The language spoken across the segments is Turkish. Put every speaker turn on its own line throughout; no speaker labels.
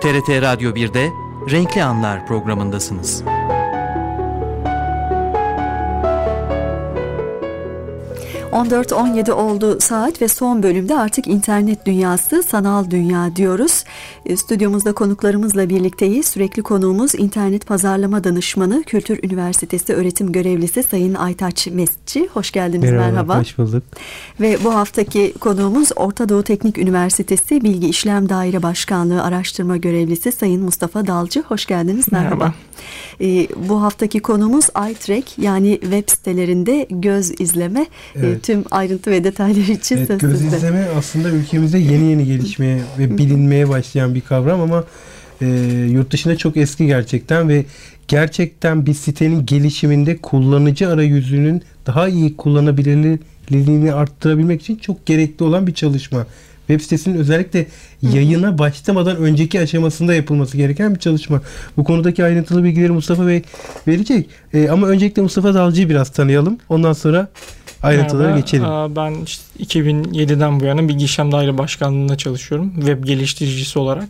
TRT Radyo 1'de Renkli Anlar programındasınız.
...14-17 oldu saat ve son bölümde artık internet dünyası, sanal dünya diyoruz. E, stüdyomuzda konuklarımızla birlikteyiz. Sürekli konuğumuz internet pazarlama danışmanı, Kültür Üniversitesi öğretim görevlisi Sayın Aytaç Mesci. Hoş geldiniz, merhaba.
Merhaba, hoş bulduk.
Ve bu haftaki konuğumuz Orta Doğu Teknik Üniversitesi Bilgi İşlem Daire Başkanlığı Araştırma Görevlisi Sayın Mustafa Dalcı. Hoş geldiniz, merhaba.
Merhaba.
E, bu haftaki konumuz iTrack yani web sitelerinde göz izleme. E,
Evet.
tüm ayrıntı ve detaylar için
Evet, göz
sizde.
izleme aslında ülkemizde yeni yeni gelişmeye ve bilinmeye başlayan bir kavram ama e, yurt dışında çok eski gerçekten ve gerçekten bir sitenin gelişiminde kullanıcı arayüzünün daha iyi kullanılabilirliğini arttırabilmek için çok gerekli olan bir çalışma. Web sitesinin özellikle yayına başlamadan önceki aşamasında yapılması gereken bir çalışma. Bu konudaki ayrıntılı bilgileri Mustafa Bey verecek. E, ama öncelikle Mustafa Dalcı'yı biraz tanıyalım. Ondan sonra ayrıntılara
Merhaba.
geçelim.
Ben işte 2007'den bu yana Bilgi İşlem Daire Başkanlığı'nda çalışıyorum. Web geliştiricisi olarak.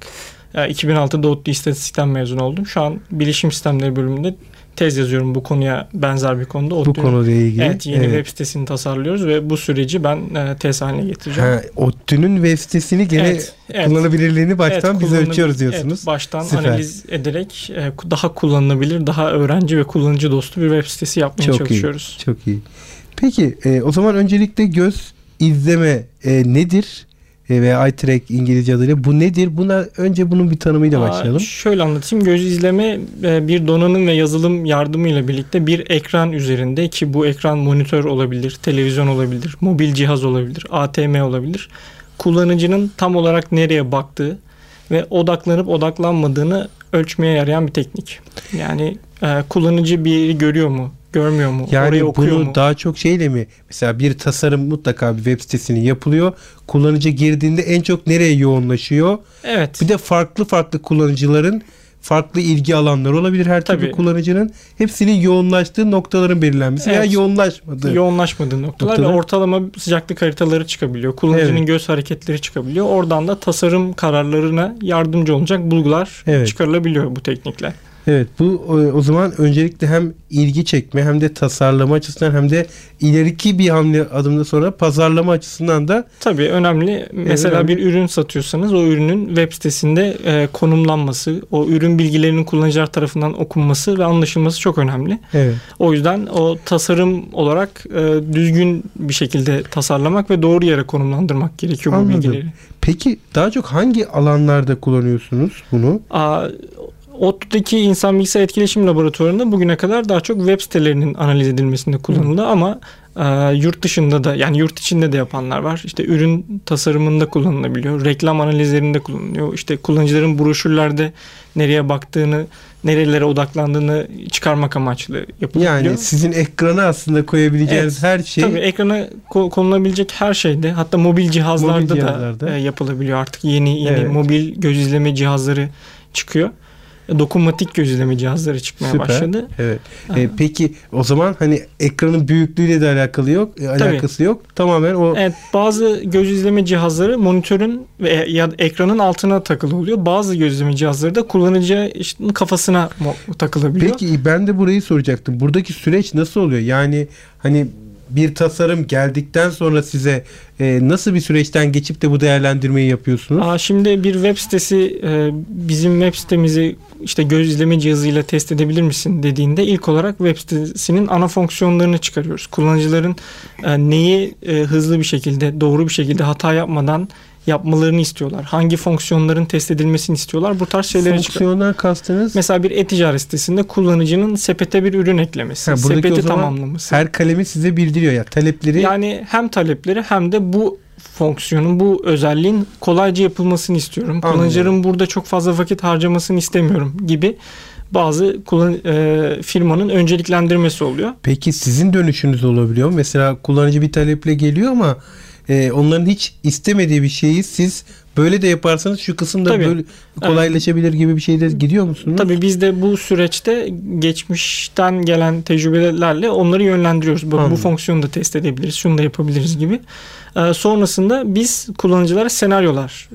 Ee, 2006'da ODTÜ İstatistik'ten mezun oldum. Şu an Bilişim Sistemleri bölümünde tez yazıyorum bu konuya benzer bir konuda.
Bu
ODTÜ'nün-
konuyla ilgili.
Evet yeni web sitesini tasarlıyoruz ve bu süreci ben e, tez haline getireceğim.
Ha, ODTÜ'nün web sitesini gene
Evet, evet.
kullanılabilirliğini baştan
Evet,
biz ölçüyoruz diyorsunuz.
Evet, baştan
Süper.
analiz ederek e, daha kullanılabilir, daha öğrenci ve kullanıcı dostu bir web sitesi yapmaya
Çok iyi.
çalışıyoruz.
Çok iyi. Peki e, o zaman öncelikle göz izleme e, nedir? E, veya eye track İngilizce adıyla bu nedir? Buna önce bunun bir tanımıyla
Aa,
başlayalım.
Şöyle anlatayım. Göz izleme e, bir donanım ve yazılım yardımıyla birlikte bir ekran üzerinde ki bu ekran monitör olabilir, televizyon olabilir, mobil cihaz olabilir, ATM olabilir. Kullanıcının tam olarak nereye baktığı ve odaklanıp odaklanmadığını ölçmeye yarayan bir teknik. Yani e, kullanıcı bir yeri görüyor mu, görmüyor mu,
Yani
orayı okuyor
bunu
mu?
daha çok şeyle mi? Mesela bir tasarım mutlaka bir web sitesini yapılıyor. Kullanıcı girdiğinde en çok nereye yoğunlaşıyor?
Evet.
Bir de farklı farklı kullanıcıların farklı ilgi alanları olabilir her türlü
Tabii.
kullanıcının. Hepsinin yoğunlaştığı noktaların belirlenmesi veya
Evet.
yoğunlaşmadığı.
yoğunlaşmadığı noktalar,
Noktalar.
ve ortalama sıcaklık haritaları çıkabiliyor. Kullanıcının
Evet.
göz hareketleri çıkabiliyor. Oradan da tasarım kararlarına yardımcı olacak bulgular
Evet.
çıkarılabiliyor bu teknikle.
Evet bu o, o zaman öncelikle hem ilgi çekme hem de tasarlama açısından hem de ileriki bir hamle adımda sonra pazarlama açısından da
Tabii önemli. Mesela
önemli.
bir ürün satıyorsanız o ürünün web sitesinde e, konumlanması, o ürün bilgilerinin kullanıcılar tarafından okunması ve anlaşılması çok önemli.
evet
O yüzden o tasarım olarak e, düzgün bir şekilde tasarlamak ve doğru yere konumlandırmak gerekiyor bu
Anladım.
bilgileri.
Peki daha çok hangi alanlarda kullanıyorsunuz bunu?
Aa, ODTÜ'deki İnsan Bilgisayar Etkileşim Laboratuvarı'nda bugüne kadar daha çok web sitelerinin analiz edilmesinde kullanıldı ama e, yurt dışında da yani yurt içinde de yapanlar var. İşte ürün tasarımında kullanılabiliyor. Reklam analizlerinde kullanılıyor. İşte kullanıcıların broşürlerde nereye baktığını, nerelere odaklandığını çıkarmak amaçlı yapılıyor.
Yani sizin ekrana aslında koyabileceğiniz her şey
Tabii ekrana ko- konulabilecek her şeyde hatta mobil cihazlarda,
Mobil cihazlarda.
da e, yapılabiliyor artık yeni yeni
Evet.
mobil göz izleme cihazları çıkıyor. Dokunmatik göz izleme cihazları çıkmaya
Süper.
başladı.
Evet. E, peki o zaman hani ekranın büyüklüğüyle de alakalı yok, e, alakası yok. Tamamen o
Evet bazı göz izleme cihazları monitörün ve ya ekranın altına takılı oluyor. Bazı göz izleme cihazları da kullanıcı işte kafasına takılabiliyor.
Peki ben de burayı soracaktım. Buradaki süreç nasıl oluyor? Yani hani bir tasarım geldikten sonra size e, nasıl bir süreçten geçip de bu değerlendirmeyi yapıyorsunuz?
Aa, şimdi bir web sitesi e, bizim web sitemizi işte göz izleme cihazıyla test edebilir misin dediğinde ilk olarak web sitesinin ana fonksiyonlarını çıkarıyoruz. Kullanıcıların e, neyi e, hızlı bir şekilde doğru bir şekilde hata yapmadan yapmalarını istiyorlar. Hangi fonksiyonların test edilmesini istiyorlar. Bu tarz şeyleri çıkar.
Fonksiyonlar kastınız
Mesela bir e-ticaret sitesinde kullanıcının sepete bir ürün eklemesi,
Ha,
sepeti tamamlaması.
her kalemi size bildiriyor ya talepleri.
Yani hem talepleri hem de bu fonksiyonun, bu özelliğin kolayca yapılmasını istiyorum.
Anladım.
Kullanıcıların burada çok fazla vakit harcamasını istemiyorum gibi bazı kullan, e, firmanın önceliklendirmesi oluyor.
Peki sizin dönüşünüz olabiliyor mu? Mesela kullanıcı bir taleple geliyor ama e, onların hiç istemediği bir şeyi siz böyle de yaparsanız şu kısımda
Tabii.
böyle kolaylaşabilir gibi bir şeyde gidiyor musunuz?
Tabii biz de bu süreçte geçmişten gelen tecrübelerle onları yönlendiriyoruz. Bu, bu fonksiyonu da test edebiliriz, şunu da yapabiliriz gibi. Ee, sonrasında biz kullanıcılara senaryolar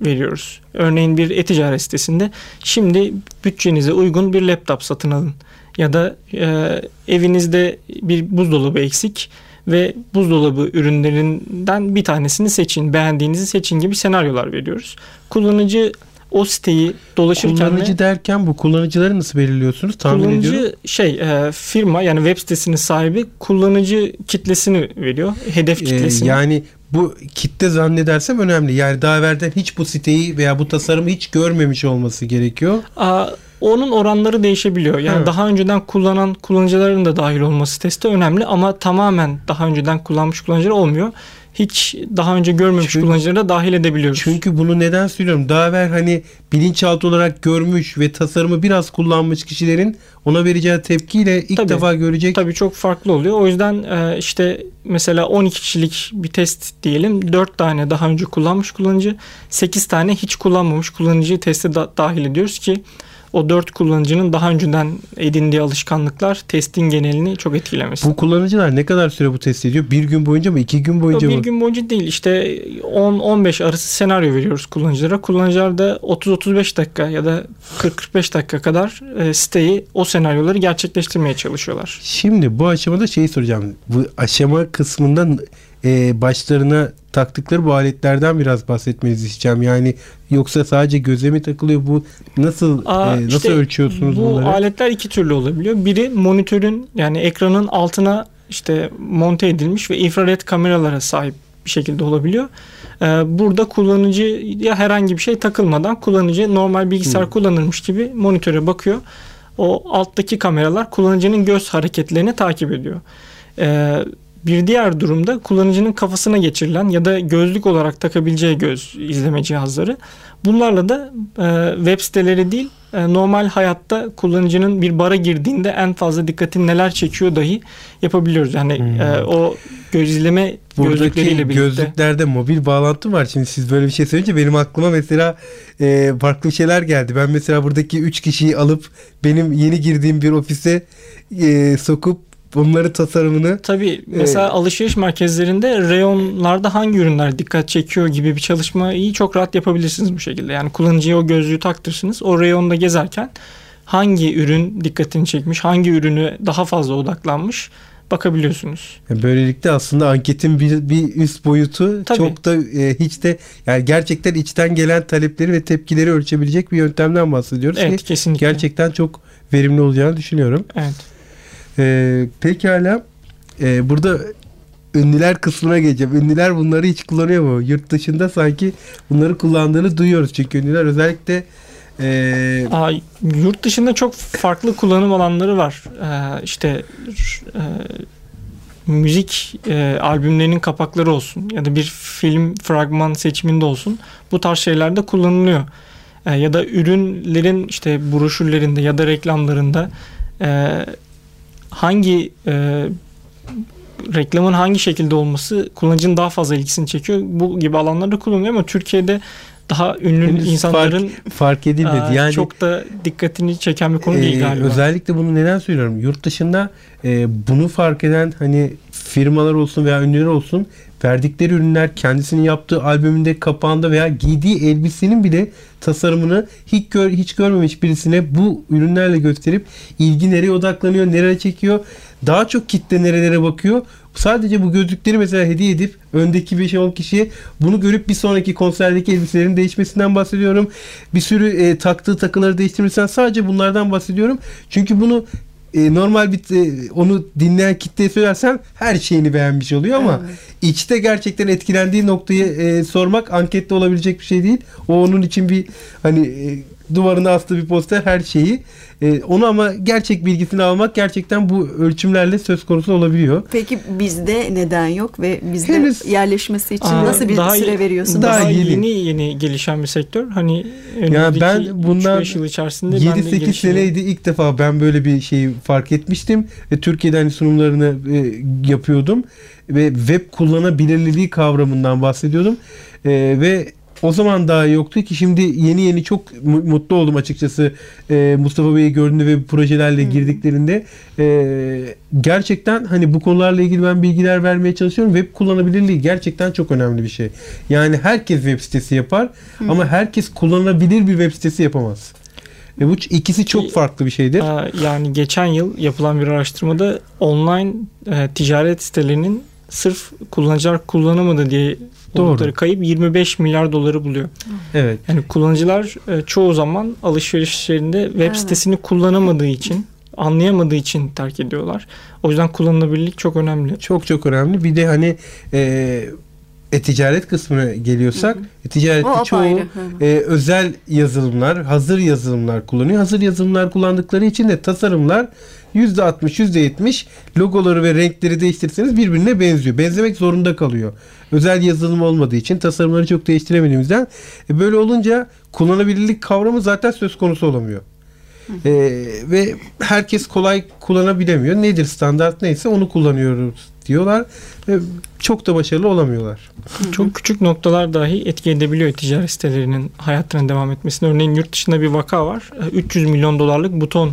veriyoruz. Örneğin bir e-ticaret sitesinde şimdi bütçenize uygun bir laptop satın alın. Ya da e, evinizde bir buzdolabı eksik ve buzdolabı ürünlerinden bir tanesini seçin, beğendiğinizi seçin gibi senaryolar veriyoruz. Kullanıcı o siteyi dolaşırken de-
Kullanıcı derken bu kullanıcıları nasıl belirliyorsunuz? Tahmin ediyorum.
kullanıcı şey e, firma yani web sitesinin sahibi kullanıcı kitlesini veriyor. Hedef
Ee,
kitlesini.
yani bu kitle zannedersem önemli. Yani daha evvelden hiç bu siteyi veya bu tasarımı hiç görmemiş olması gerekiyor.
Aa, onun oranları değişebiliyor. Yani
Ha.
daha önceden kullanan kullanıcıların da dahil olması teste önemli ama tamamen daha önceden kullanmış kullanıcılar olmuyor. Hiç daha önce görmemiş
Çünkü-
kullanıcıları da dahil edebiliyoruz.
Çünkü bunu neden söylüyorum? Daha evvel hani bilinçaltı olarak görmüş ve tasarımı biraz kullanmış kişilerin ona vereceği tepkiyle ilk
Tabii.
defa görecek.
Tabii çok farklı oluyor. O yüzden e, işte mesela 12 kişilik bir test diyelim. 4 tane daha önce kullanmış kullanıcı, 8 tane hiç kullanmamış kullanıcıyı teste da- dahil ediyoruz ki o 4 kullanıcının daha önceden edindiği alışkanlıklar testin genelini çok etkilemesin.
Bu kullanıcılar ne kadar süre bu test ediyor? Bir gün boyunca mı? iki gün boyunca
bir
mı?
gün boyunca değil işte 10-15 arası senaryo veriyoruz kullanıcılara. Kullanıcılar da 30-35 dakika ya da 40-45 dakika kadar e, siteyi o senaryoları gerçekleştirmeye çalışıyorlar.
Şimdi bu aşamada şeyi soracağım. Bu aşama kısmından e, başlarına taktıkları bu aletlerden biraz bahsetmenizi isteyeceğim. Yani yoksa sadece göze mi takılıyor bu? Nasıl
Aa,
e, nasıl
işte
ölçüyorsunuz
bu
bunları?
aletler iki türlü olabiliyor. Biri monitörün yani ekranın altına işte monte edilmiş ve infrared kameralara sahip bir şekilde olabiliyor. Ee, burada kullanıcıya herhangi bir şey takılmadan kullanıcı normal bilgisayar
Hmm.
kullanırmış gibi monitöre bakıyor. O alttaki kameralar kullanıcının göz hareketlerini takip ediyor. Ee, bir diğer durumda kullanıcının kafasına geçirilen ya da gözlük olarak takabileceği göz izleme cihazları. Bunlarla da e, web siteleri değil e, normal hayatta kullanıcının bir bara girdiğinde en fazla dikkatini neler çekiyor dahi yapabiliyoruz. Yani
Hmm.
e, o göz izleme gözlükleriyle
Buradaki gözlüklerde mobil bağlantı var. Şimdi siz böyle bir şey söyleyince benim aklıma mesela e, farklı şeyler geldi. Ben mesela buradaki 3 kişiyi alıp benim yeni girdiğim bir ofise e, sokup onların tasarımını
Tabii mesela alışveriş merkezlerinde reyonlarda hangi ürünler dikkat çekiyor gibi bir çalışmayı çok rahat yapabilirsiniz bu şekilde. Yani kullanıcıya o gözlüğü taktırsınız. O reyonda gezerken hangi ürün dikkatini çekmiş, hangi ürünü daha fazla odaklanmış bakabiliyorsunuz.
Böylelikle aslında anketin bir, bir üst boyutu
Tabii.
çok da e, hiç de yani gerçekten içten gelen talepleri ve tepkileri ölçebiliyoruz bir yöntemden bahsediyoruz
Evet
ki
kesinlikle.
gerçekten çok verimli olacağını düşünüyorum.
Evet.
Ee, pekala Ee, burada ünlüler kısmına geleceğim. Ünlüler bunları hiç kullanıyor mu? Yurt dışında sanki bunları kullandığını duyuyoruz. Çünkü ünlüler özellikle e,
Aa, yurt dışında çok farklı kullanım alanları var. Ee, işte e, müzik e, albümlerinin kapakları olsun ya da bir film fragman seçiminde olsun bu tarz şeylerde kullanılıyor. E, ya da ürünlerin işte broşürlerinde ya da reklamlarında e, hangi e, reklamın hangi şekilde olması kullanıcının daha fazla ilgisini çekiyor. Bu gibi alanlarda kullanılıyor ama Türkiye'de daha ünlü
Henüz
insanların
fark edilmedi.
Aa,
yani
çok da dikkatini çeken bir konu değil
Ee,
galiba.
Özellikle bunu neden söylüyorum? Yurt dışında e, bunu fark eden hani firmalar olsun veya ünlüler olsun verdikleri ürünler kendisinin yaptığı albümünde kapağında veya giydiği elbisenin bile tasarımını hiç gör, hiç görmemiş birisine bu ürünlerle gösterip ilgi nereye odaklanıyor, nereye çekiyor, daha çok kitle nerelere bakıyor. Sadece bu gözlükleri mesela hediye edip öndeki 5-10 kişiye bunu görüp bir sonraki konserdeki elbiselerin değişmesinden bahsediyorum. Bir sürü e, taktığı takıları değiştirmesinden sadece bunlardan bahsediyorum. Çünkü bunu e, normal bir e, onu dinleyen kitleye söylersen her şeyini beğenmiş oluyor ama
Evet.
içte gerçekten etkilendiği noktayı e, sormak ankette olabilecek bir şey değil. O onun için bir hani e, duvarına astığı bir poster her şeyi. E, onu ama gerçek bilgisini almak gerçekten bu ölçümlerle söz konusu olabiliyor.
Peki bizde neden yok ve bizde
Henüz-
yerleşmesi için
Aa,
nasıl bir
daha
süre veriyorsunuz?
Daha
Daha
yeni.
yeni. yeni gelişen bir sektör. Hani önümüzdeki
ben bundan
3-5 yıl içerisinde ben de
7-8
gelişeceğim.
seneydi ilk defa ben böyle bir şeyi fark etmiştim. Ve Türkiye'de hani sunumlarını e, yapıyordum. Ve web kullanabilirliği kavramından bahsediyordum. E, ve o zaman daha yoktu ki. Şimdi yeni yeni çok mu- mutlu oldum açıkçası e, Mustafa Bey'i gördüğünde ve projelerle girdiklerinde. E, gerçekten hani bu konularla ilgili ben bilgiler vermeye çalışıyorum. Web kullanabilirliği gerçekten çok önemli bir şey. Yani herkes web sitesi yapar ama herkes kullanılabilir bir web sitesi yapamaz. Ve bu ikisi çok
Ki-
farklı bir şeydir.
Aa, Yani geçen yıl yapılan bir araştırmada online e, ticaret sitelerinin sırf kullanıcılar kullanamadı diye
Doğru.
kayıp 25 milyar doları buluyor.
evet
Yani kullanıcılar e, çoğu zaman alışverişlerinde web
Evet.
sitesini kullanamadığı için, anlayamadığı için terk ediyorlar. O yüzden kullanılabilirlik çok önemli.
çok çok önemli bir de hani e, e-ticaret kısmına geliyorsak e-ticarette çoğu e, özel yazılımlar, hazır yazılımlar kullanıyor. Hazır yazılımlar kullandıkları için de tasarımlar %60, %70 logoları ve renkleri değiştirirseniz birbirine benziyor. Benzemek zorunda kalıyor. Özel yazılım olmadığı için tasarımları çok değiştiremediğimizden e, böyle olunca kullanabilirlik kavramı zaten söz konusu olamıyor. E, ve herkes kolay kullanabilemiyor. Nedir standart neyse onu kullanıyoruz diyorlar ve çok da başarılı olamıyorlar.
Çok küçük noktalar dahi etki edebiliyor ticaret sitelerinin hayatına devam etmesine. Örneğin yurt dışında bir vaka var. E, 300 milyon dolarlık buton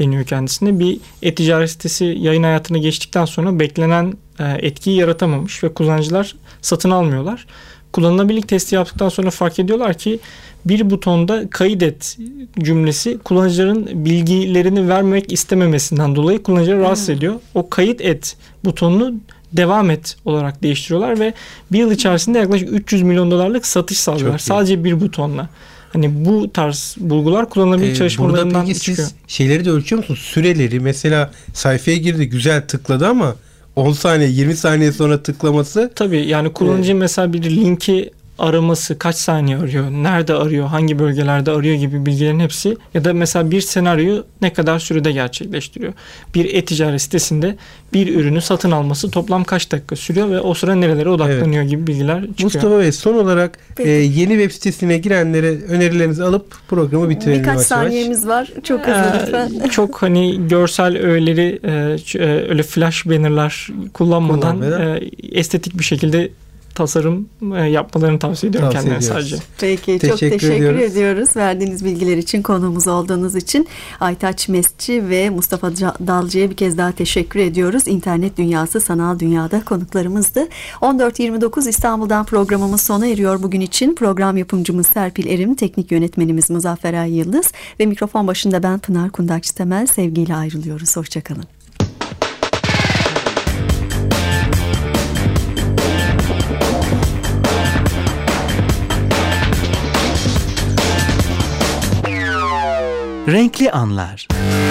deniyor kendisine. Bir e-ticaret sitesi yayın hayatına geçtikten sonra beklenen e, etkiyi yaratamamış ve kullanıcılar satın almıyorlar. Kullanılabilirlik testi yaptıktan sonra fark ediyorlar ki bir butonda kaydet cümlesi kullanıcıların bilgilerini vermek istememesinden dolayı kullanıcıları rahatsız ediyor. O kayıt et butonunu devam et olarak değiştiriyorlar ve bir yıl içerisinde yaklaşık 300 milyon dolarlık satış sağlıyorlar. Sadece bir butonla. Hani bu tarz bulgular kullanılabilir
Ee, burada
çalışmalarından
peki
çıkıyor.
siz şeyleri de ölçüyor musunuz? Süreleri mesela sayfaya girdi güzel tıkladı ama 10 saniye 20 saniye sonra tıklaması
Tabii yani kullanıcı mesela bir linki araması kaç saniye arıyor, nerede arıyor, hangi bölgelerde arıyor gibi bilgilerin hepsi ya da mesela bir senaryoyu ne kadar sürede gerçekleştiriyor. Bir e-ticaret sitesinde bir ürünü satın alması toplam kaç dakika sürüyor ve o sıra nerelere odaklanıyor gibi bilgiler çıkıyor.
Mustafa Bey son olarak
Peki.
e, yeni web sitesine girenlere önerilerinizi alıp programı bitirelim
Birkaç
yavaş yavaş.
saniyemiz var. Çok hızlı
Ee,
lütfen.
çok hani görsel öğeleri e, e, öyle flash bannerlar kullanmadan
Kullanmadan.
e, estetik bir şekilde tasarım e, yapmalarını tavsiye ediyorum
Tavsiye
kendilerine
ediyoruz.
sadece.
Peki çok
Teşekkür
teşekkür
ediyoruz.
ediyoruz. Verdiğiniz bilgiler için konuğumuz olduğunuz için Aytaç Mesci ve Mustafa Dalcı'ya bir kez daha teşekkür ediyoruz. İnternet dünyası sanal dünyada konuklarımızdı. 14.29 İstanbul'dan programımız sona eriyor bugün için. Program yapımcımız Serpil Erim, teknik yönetmenimiz Muzaffer Ay Yıldız ve mikrofon başında ben Pınar Kundakçı Temel sevgiyle ayrılıyoruz. Hoşçakalın.
Renkli Anlar